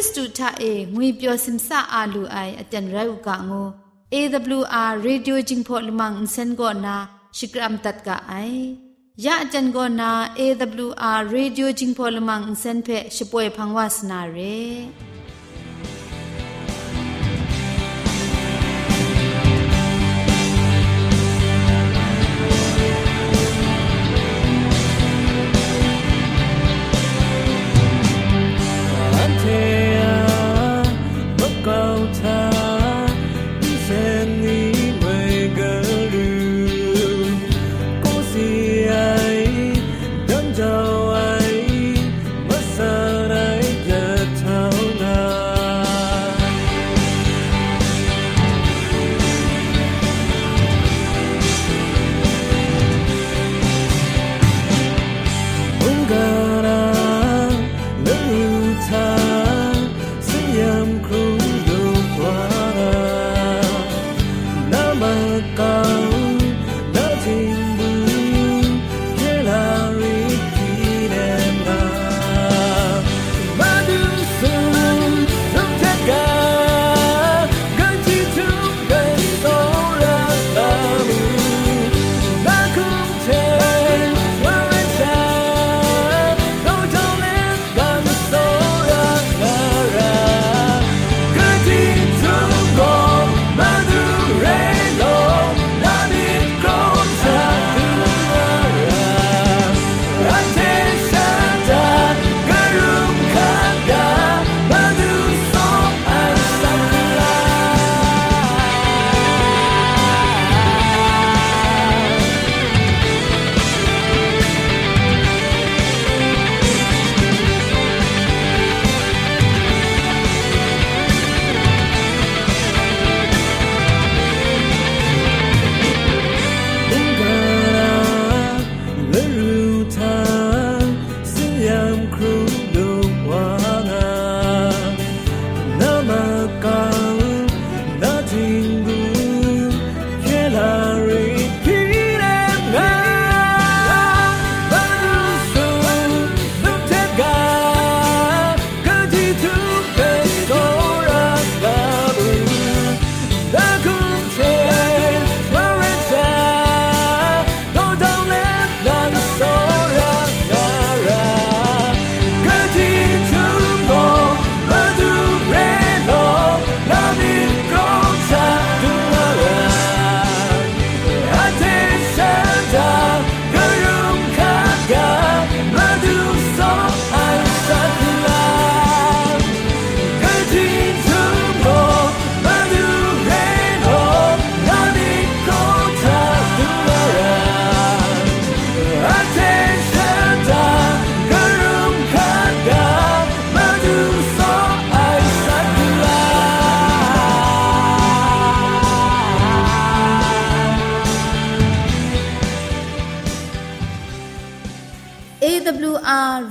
စ္စတုထအေငွေပျော်စင်ဆာအာလူအိုင်အတန်ရုကငို AWR Radio Jingpho Lamang Insen go na Shikram tat ka ai ya jan go na AWR Radio Jingpho Lamang Insen phe shpoe phangwas na re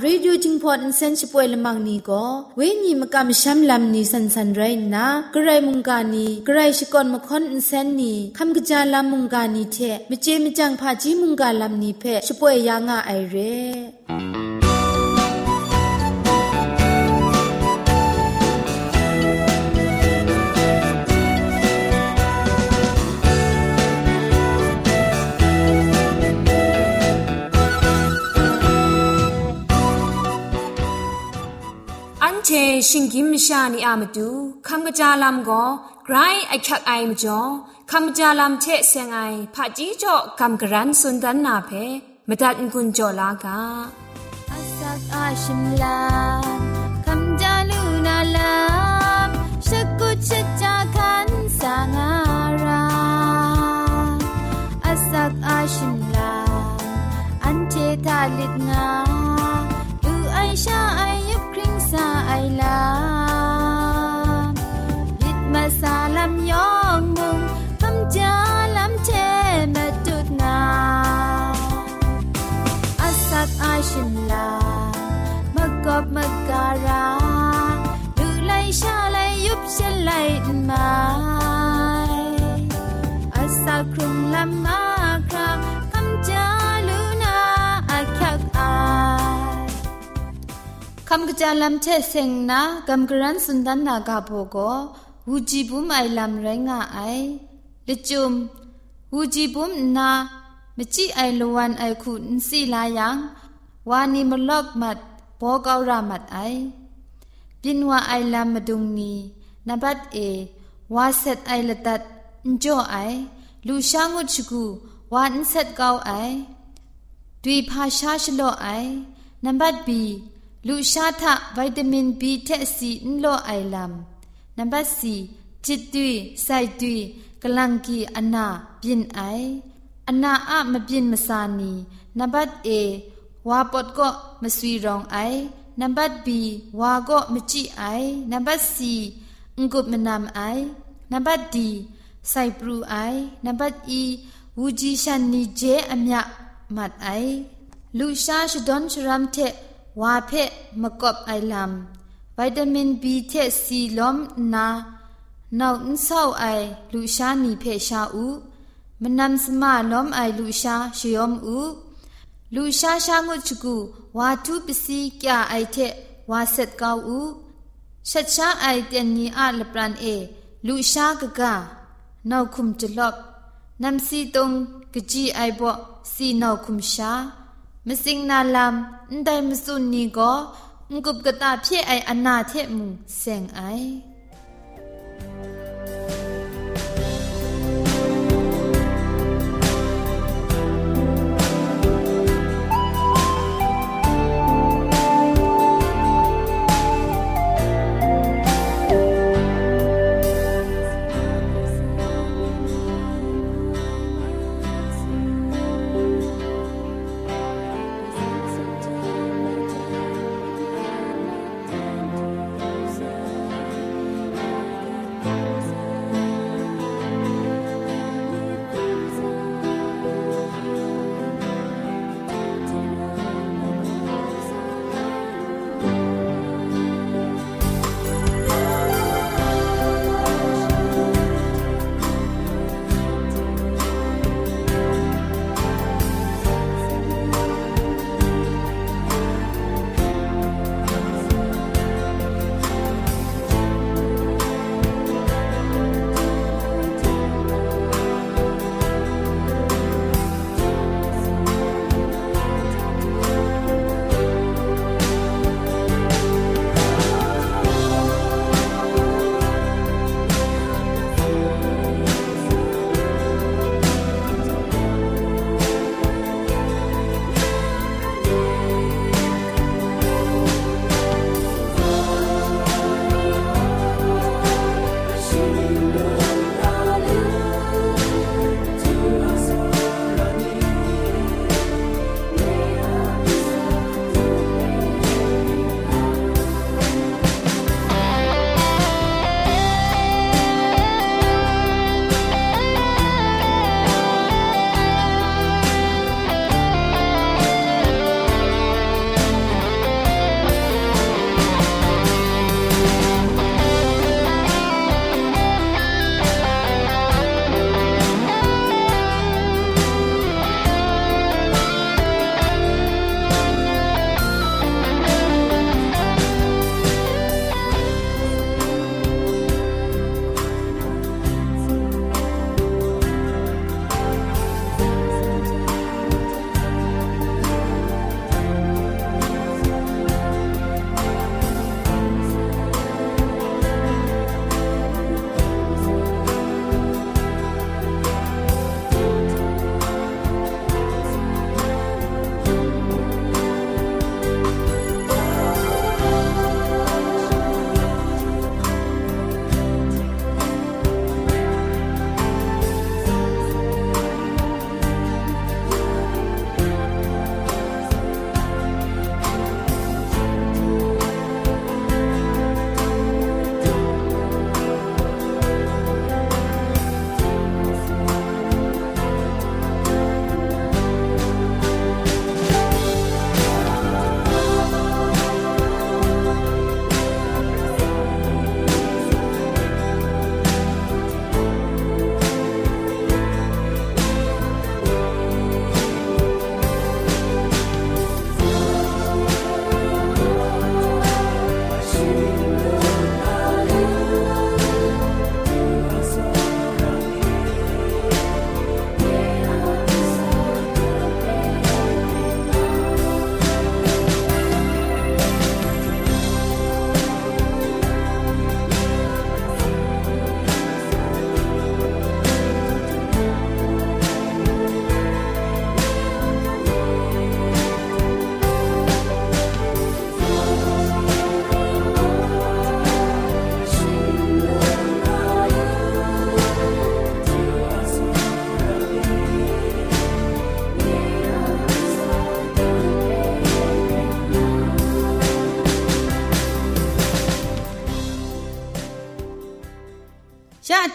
ရေဒီယိုจิงพอดอินเซนชิปวยละมังนีก็เวญีมะกะมะชัมลัมนีสันสันไรนะกะไรมุงกานีกะไรชิกอนมะคอนอินเซนนีคัมกะจาลัมมุงกานีเทมะเจมะจังพาจีมุงกาลัมนีเพชิปวยยางะไอเร ชิงกิมชานีอามาดูคำกระจาลำก็ไกรไอคักไอมจ่อคำกระจาลำเชเซงไอผาจีจ่อคำกระรันสุนดันนาเพมตัดกุญจ่อลากาอาสักอาชิมลาคำจาลูนาลาสกุชจาคันสางาราอาสักอาชิมลาอันเทตาลิดงาดูไอชา ราดูไลชาไลยุบเชลไลมาอาสักครุงลำมาคราคำจาลูนาอาคักอายคำกระจาลำเทเซงนากำกรันสุนดันนากาโปโกวูจีบุมไอลำไรงาไอละจุมวูจีบุมนามจิไอลวันไอคุนสีลายังวานีมลอกมัด ဘောကောက်ရမတ်အိုင်ပြင်းဝအိုင်လမ်မဒုံနီနဘတ်အေဝါဆက်အိုင်လတတ်အန်ကြောအိုင်လူရှာငုတ်ချကူဝါအန်ဆက်ကောက်အိုင်ဒွေဖာရှာရှလော့အိုင်နံပါတ် B လူရှာထဗိုက်တာမင် B ထက်စီအန်လော့အိုင်လမ်နံပါတ် C จิตตุยไซตุยกลังกีอนาปินไออนาอะมปินมสานีนบัดเอ วาปดก็มสวีรองไอนัมบัดบีวาก็มจิไอนัมบัดซีงกุบมนามไอนัมบัดดีไซปรูไอนัมบัดอีวูจีชันนีเจอเมียมัดไอลูชาชดอนชรัมเทวาเพมกบไอลัมวิตามินบีเทซีลอมนาနောက်အင်းဆောက်အိုင်လူရှာနီဖေရှာဦးမနမ်စမလုံးအိုင်လူရှာရှယုံဦး လူရှားရှားငုတ်ချကူဝါထုပစီကြအိုက်တဲ့ဝါဆက်ကောက်ဦးชัดช้าไอเตียนนีอาลปรันเอลูชากะกะนาวคุมจลบนำซีตงกะจีไอบ่ซีนาวคุมชามสิงนาลามนไดมสุนนีก็งกุบกะตาเพีไออนาเทมุงเซงไอ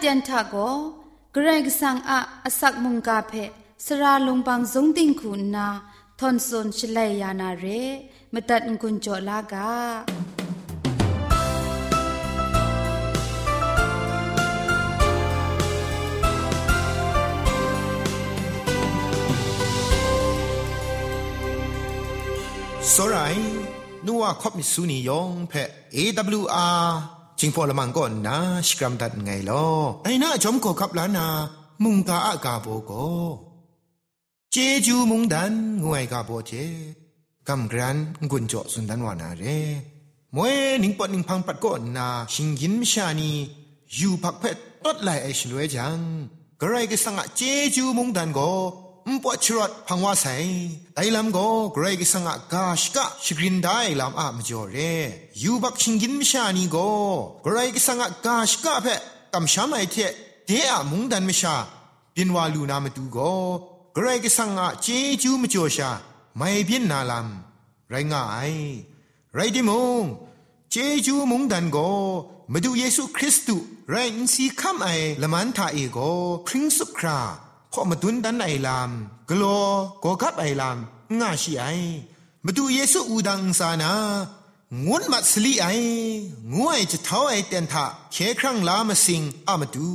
จันทาโกเกรงสังอาอสักมุงกาเพสราลงบังสงติงคุณนาทอนซนชเลยานาเรมตัดงุญจอลากาสรายนัวคบมิสูนิยองเพ AWR จิงพอละมังก็นาสกรัมดัดไงลอไอ้นาจอมก็ขับล้านา มุงกาอากาโบโกเจจูมุงดันงวยกาโบเจกำกรันกุญจสุนดันวานาเรมวยนิงปอนิงพังปัดก็นาชิงยินมชานีอยู่พักเพชตดไหลไอชลวยจังกระไรก็สังะเจจูมุงดันก็ มปวดชรดพังว่าใส่ไอลำก็เกรกสังกาชกะชกรินได้ลำอามจ่อเรยูบักชิงกินมิชานีก็เกรกสังกาชกะเพะกำชามไอเทเดอะมุงดันมิชาปินวาลูนามาดูก็เกรกสังกเจจูมจ่อชาไม่เพียนนาลำไรง่ายไรดิมงเจจูมุงดันก็มาดูเยซูคริสต์ไรอินซีคัมไอละมันทาเอโกพริ้งสุครา พอมาดุนดันไอลามกลัวก็กับไอลามง่าชีไอมาดูเยซูอูดังสานางวนมัสลีไองวยจะเท้าไอเตนทะเคครั้งลามาสิงอามาดู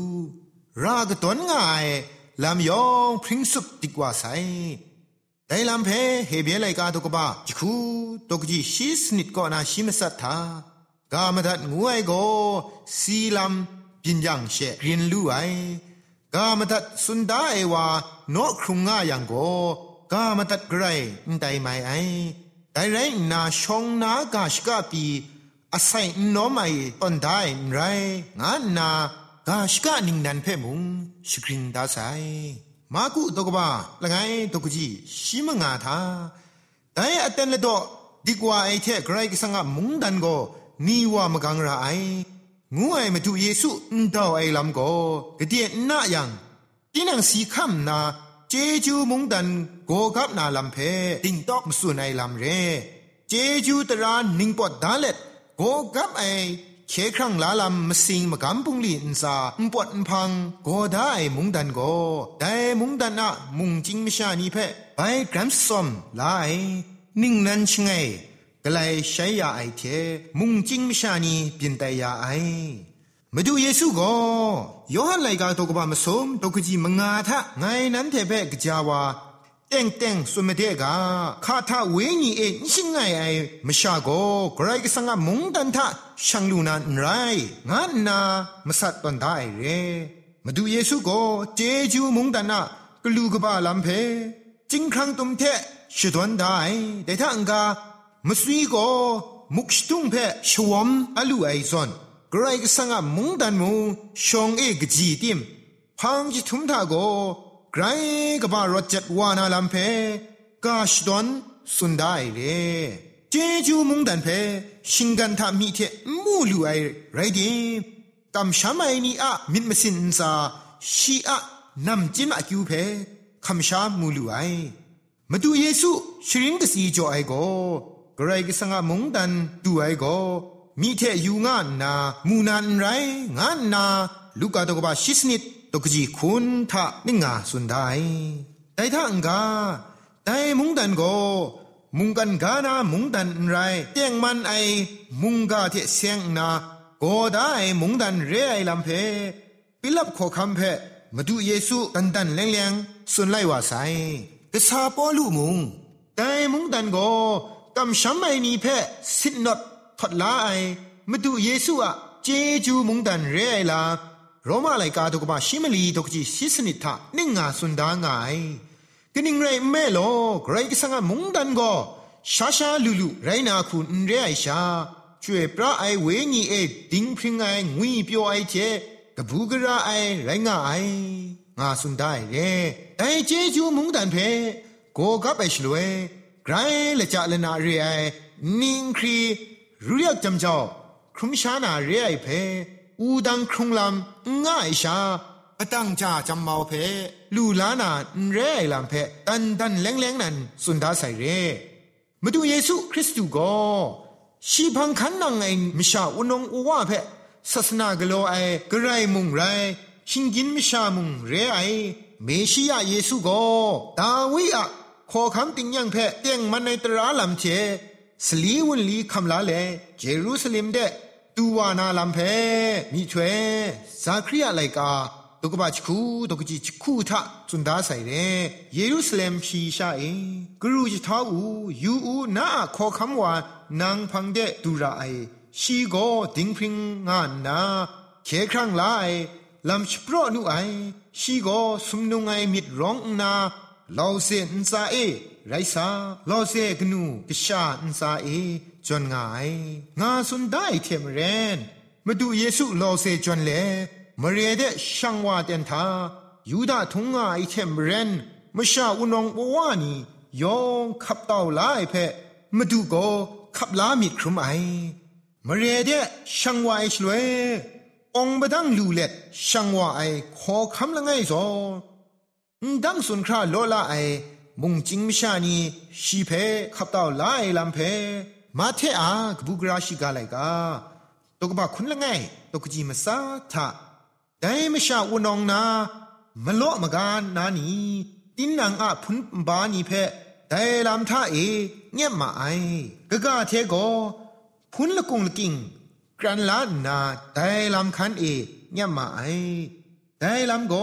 รากตนง่ายลามยองพริ้งสุบดีกว่าไซแต่ลำเพเฮเบียไลกาตกบ้าจิคูตกจีชิสนิดก็นาชิมสัทธากามดัดงวยโกสีลำปินยังเชกรินลู่ไอ กามตัดสุนดาเอวาโนครุงง่ายังโกกามตัดไกรไดไม่ไอไดไรนาชงนากาชกาปีอาศัยโนไม่ตอนได้ไรงานนากาชกานิงนันเพ่มุงสกริงดาไซมากุตกบ้าละไงตกจีชิมงาทาแต่อัตเตนเลโดดีกว่าไอเทไกรกสังะมุงดันโกนี่ว่ามกังราไอ งูไอมาดูเยซูอุนดาวไอลำก็กเดียน่ายังที่นังสีคำนาเจจูมุงดันโกกับนาลำเพติงตอกมสุนไอลำเร เจจูตรานนิงปอดดาเล็ดโกกับไอเคครั้งลาลำมสิงมกำปุงลีนซาอุปวดพังโกได้มุงดันโกได้มุงดันอะมุงจิงมิชานีเพไปกรัมซอมลายนิ่งนันชงไง กลายใช้ยาไอเทมุงจิงมชานีเปลี่ยนแต่ยาไอมาดูเยซูก็ยอหันไลกาตกบามสมตกจีมงาทะไงนั้นเทเปกจาวาเต็งเต็งสุมเดกาคาทาเวนีเอชิงไงไอมชาโกไกรกสังมุงดันทะช่างลูนันไรงานนามสัตตันได้เรมาดูเยซูก็เจจูมุงดันนะกลูกบาลัมเพจิงครั้งตุมเทชดวนได้แต่ถ้าอังกา มสวีก็มุกชตุงเพชวมอลูไอซอนกรก็สังมุงดันมุงชงเอกจีติมพังจิทุมทาโกไกรก็บารจัดวานาลัมเพกาชดอนสุนได้เรเจจูมุงดันเพชิงกันทามีเทมูลูไอไรดิมกำชามไอนีอะมิดมสินซาชีอะนำจินอากิวเพคำชามูลูไอมาดูเยซูชริงกสีจอไอโก กรกิสังมงดันดูไอโกมีเทยูงานนามูนันไรงานนาลูกาตกบาชิสนิดตกจีคุณทะนิงาสุนได้แต่ถ้าอังกาแต่มุงดันโกมุงกันกานามุงดันไรเตียงมันไอมุงกาเทเสียงนาโกได้มุงดันเรไอลำเพปิลับขอคำเพมาดูเยซูตันตันแรงแรงสุนไลว่าไซกษาปอลูมุงแต่มุงดันโกำช้ำไอนีเพสินนดทดลาไอมาดูเยซูอะเจจูมุงดันเรไอลาโรมาไลกาตุกบาชิมลีตกจีสิสนิทะนิ่งงาสุนดางายกนิ่งไรแม่โลไกรกสังมุงดันก็ชาชาลูลูไรนาคุณเรไอชาช่วยพระไอเวงีเอดิงพริงไองุยเปียวไอเจกบูกระไอไรงาไองาสุนได้เรไอเจจูมุงดันเพโกกับไอชลวย ไรละจะละนาเรไอนิงครีรู้ยกจำเจ้าครุมชานาเรไอเพอูดังครุงลำง่ายชาปตังจาจำเมาเพลูลานาเรไอลำเพตันตันแรงแรงนั้นสุนดาใส่เรมาดูเยซูคริสต์ก็ชีพังคันนังไงมิชาอุนงอวาเพศาสนากโลไอกระไรมุงไรชิงกินมิชามุงเรไอเมชิยาเยซูโกดาวิอะ ขอคำติงยังเพะเตียงมันในตราลำเชสลีวุนลีคำลาเลเจรูซาเล็มเดตูวานาลำเพมีช่วยซาคริยาไลกาตุกบาชคูตุกจิชคูทะจุนดาใส่เรเยรูซาเล็มชีชาเอกรูจิท้าอูยูอูนาขอคำว่านางพังเดตูราไอชีโกดิงพิงงานนาเคครั้งลายลำชโปรนุไอชีโกสมนุงไอมิดร้องนา ลาวเซนซาเอไรซาลาวเซกนูกชาอินซาเอจนงายงาสุนได้เทมเรนมาดูเยซูลาวเซจนเลมเรเดช่างว่าเตนทายูดาทุงงาไอเทมเรนมชาอุนองบวานียองขับเต่าลายเพะมาดูโกขับลามิดครุมไอมเรเดช่างว่าไอชลวยองบดังลูเล็ดช่างว่าไอขอคำละไงซอ ดังสุนคราโลลาไอ มุงจิงมิชานีชีเพขับเต่าลายลำเพ มาเทอากบุกราชิกาไลกาตกบะคุณละไงตกจีมาซาทะแต่ม่ชาวนองนามโลมกานนานีตินนางอาพุนบานีเพแต่ลำท่าเอเงียมาไอกะกะเทโกพุนละกุงละกิงกรันลานาแต่ลำคันเอเงียมาไอแต่ลำโก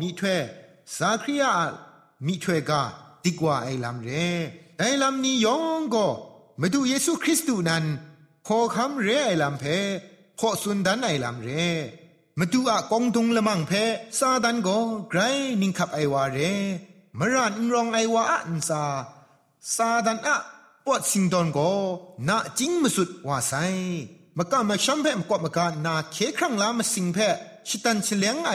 มีถ้ว ยสาคริยามีถ้วยกาดีกว่าไอลำเรแต่ลำนี้ยองก็มาดูเยซูคริสต์นั้นขอคำเรไอลำเพขอสุนดันไอลำเรมาดูอะกองทุงละมังเพซาดันก็ไกรนิงขับไอวาเรมรันรองไอวาอันซาซาดันอะปวดสิงดอนก็นาจิงมาสุดว่าไซมากะมาชัมเพมกอมากานาเคครั้งลามาสิงเพชิตันเฉลียงไอ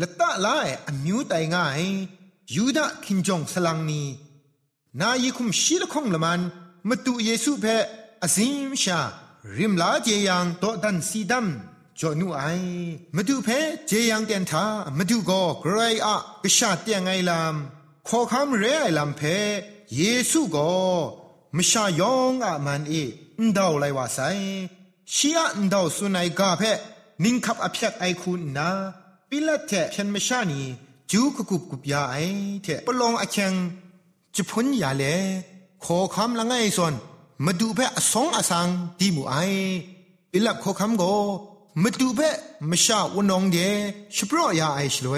ละตะลาไออมิวไตง่ายยูดาคินจงสลังนีนายิคุมชีละคงละมันมาตุเยซูเพอซิมชาริมลาเจยังโตดันซีดัมจอนูไอมาดูเพเจยังเตียนทามาดูก็กรายอะกษาเตียงไงลำขอคำเรไอลำเพเยซูก็มชายองอะมันเออนดาวไลวาไซชียอนดาวสุนัยกาเพนิงขับอภิยกไอคุณนา ปิละเทเพียนมชานีจูกุกุบกุบยาไอเทปลองอเชงจะพ้นยาเลขอคำละไงส่วนมาดูเพอสองอสังดีมูไอปิลับขอคำโกมาดูเพมชาวนองเดชปรยาไอชลเว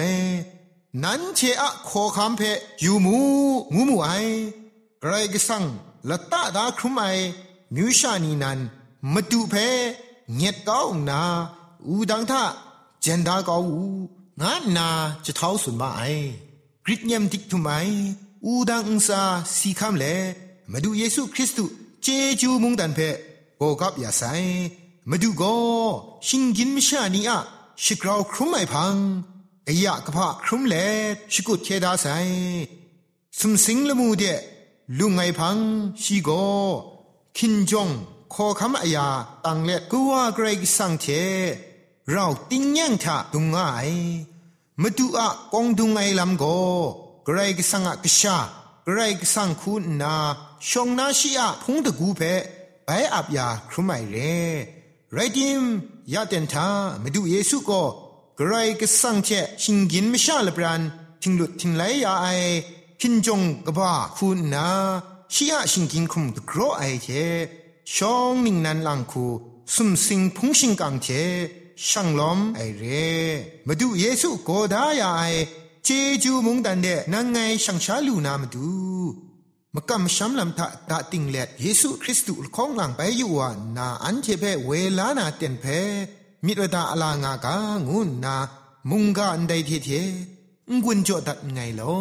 นั้นเชอะขอคำเพยูมูงูมูไอไรกสังละตาดาครุมไอมิวชานีนันมาดูเพเงียดก้าวนาอูดังท่า เจนดาก้าวูงานนาจะเท้าสุนมาไอกริดเยมติกทุไมอูดังอุซาสีคำเลมาดูเยซูคริสต์เจจูมุงดันเพโกกับยาไซมาดูโกชิงกินมิชานีอะชิกราวครุมไอพังกะยะกะพะครุมเลชิกุเทดาไซสุมสิงละมูเดลุงไอพังชีโกคินจงขอคำอายาตังเล็ดกูว่าเกรกสังเท เราติ้งยังทะดุงไงมาดูอะกองดุงไอลำโกเกรกสังกชาเกรกสังคุณนาชงนาชีอะพงตะกูเพไปอับยาครุไม่เรไรดิมยาเตนทามาดูเยซูก็เกรกสังเทชิงกินไม่ชาลบรันทิงหลุดทิงไหลยาไอคินจงกบ้าคุณนาชีอะชิงกินคุมตะกรอไอเทชองนิงนันลังคูสุมสิงพุงชิงกังเท ช่างล้อมไอเร่มาดูเยซูโกดายาไอเจจูมุงดันเดนังไงช่างชาลูนามาดูมกำช้ำลำทะดาติงเล็ดเยซูคริสต์ของหลังไปอยู่ว่านาอันเทเพเวลานาเต็นเพมิตรดาอลางากางุนนา มุงกาอันใดเทเทงุนจอดัดไงลอ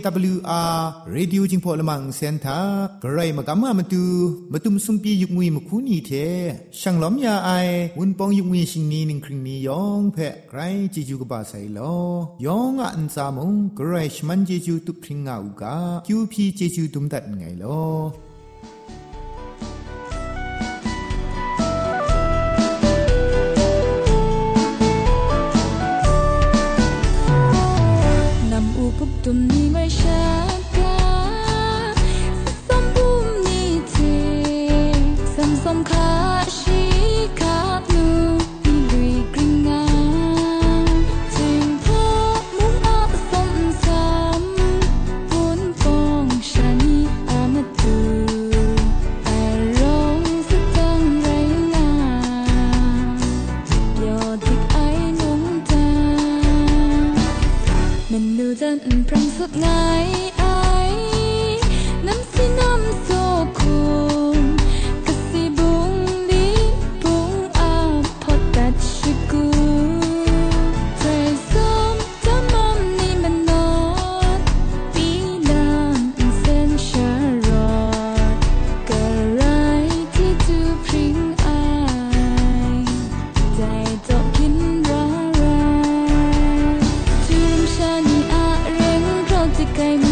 AWR Radio จิงพอลมังเซนทากระไรมากำมามาดูมาตุมซุมปียุกงุยมคูนีเทช่างล้อมยาไอวุนปองยุกงุยชิงนีนึงคริงนียองเพะไกรจิจูกบาไซลอยองอันซามงกระไรชมันจิจูตุพริงงาอุกาคิวพีจิจูตุมดัดไงลอ ำอุ เ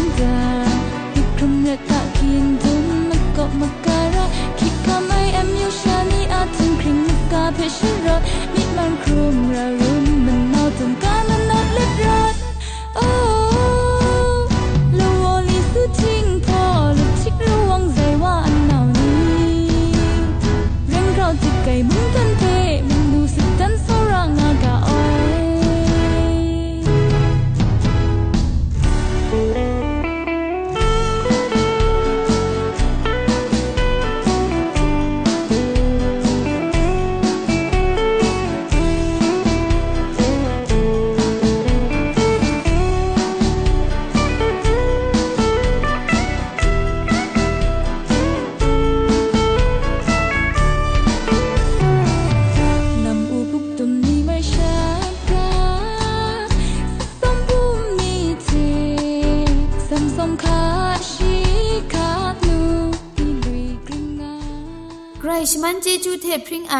เจจูเทพริงไอ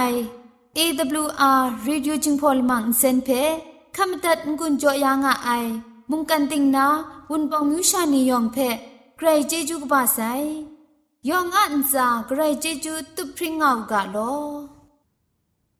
AWR Radio จึงพอลมังเซนเพขามตัดงุนจอยางอ้ายมุงกันติงนาวุนปองมิวชานียองเพใครเจจูกบาไซยองอันซาใครเจจูตุพริงเอากาโล อั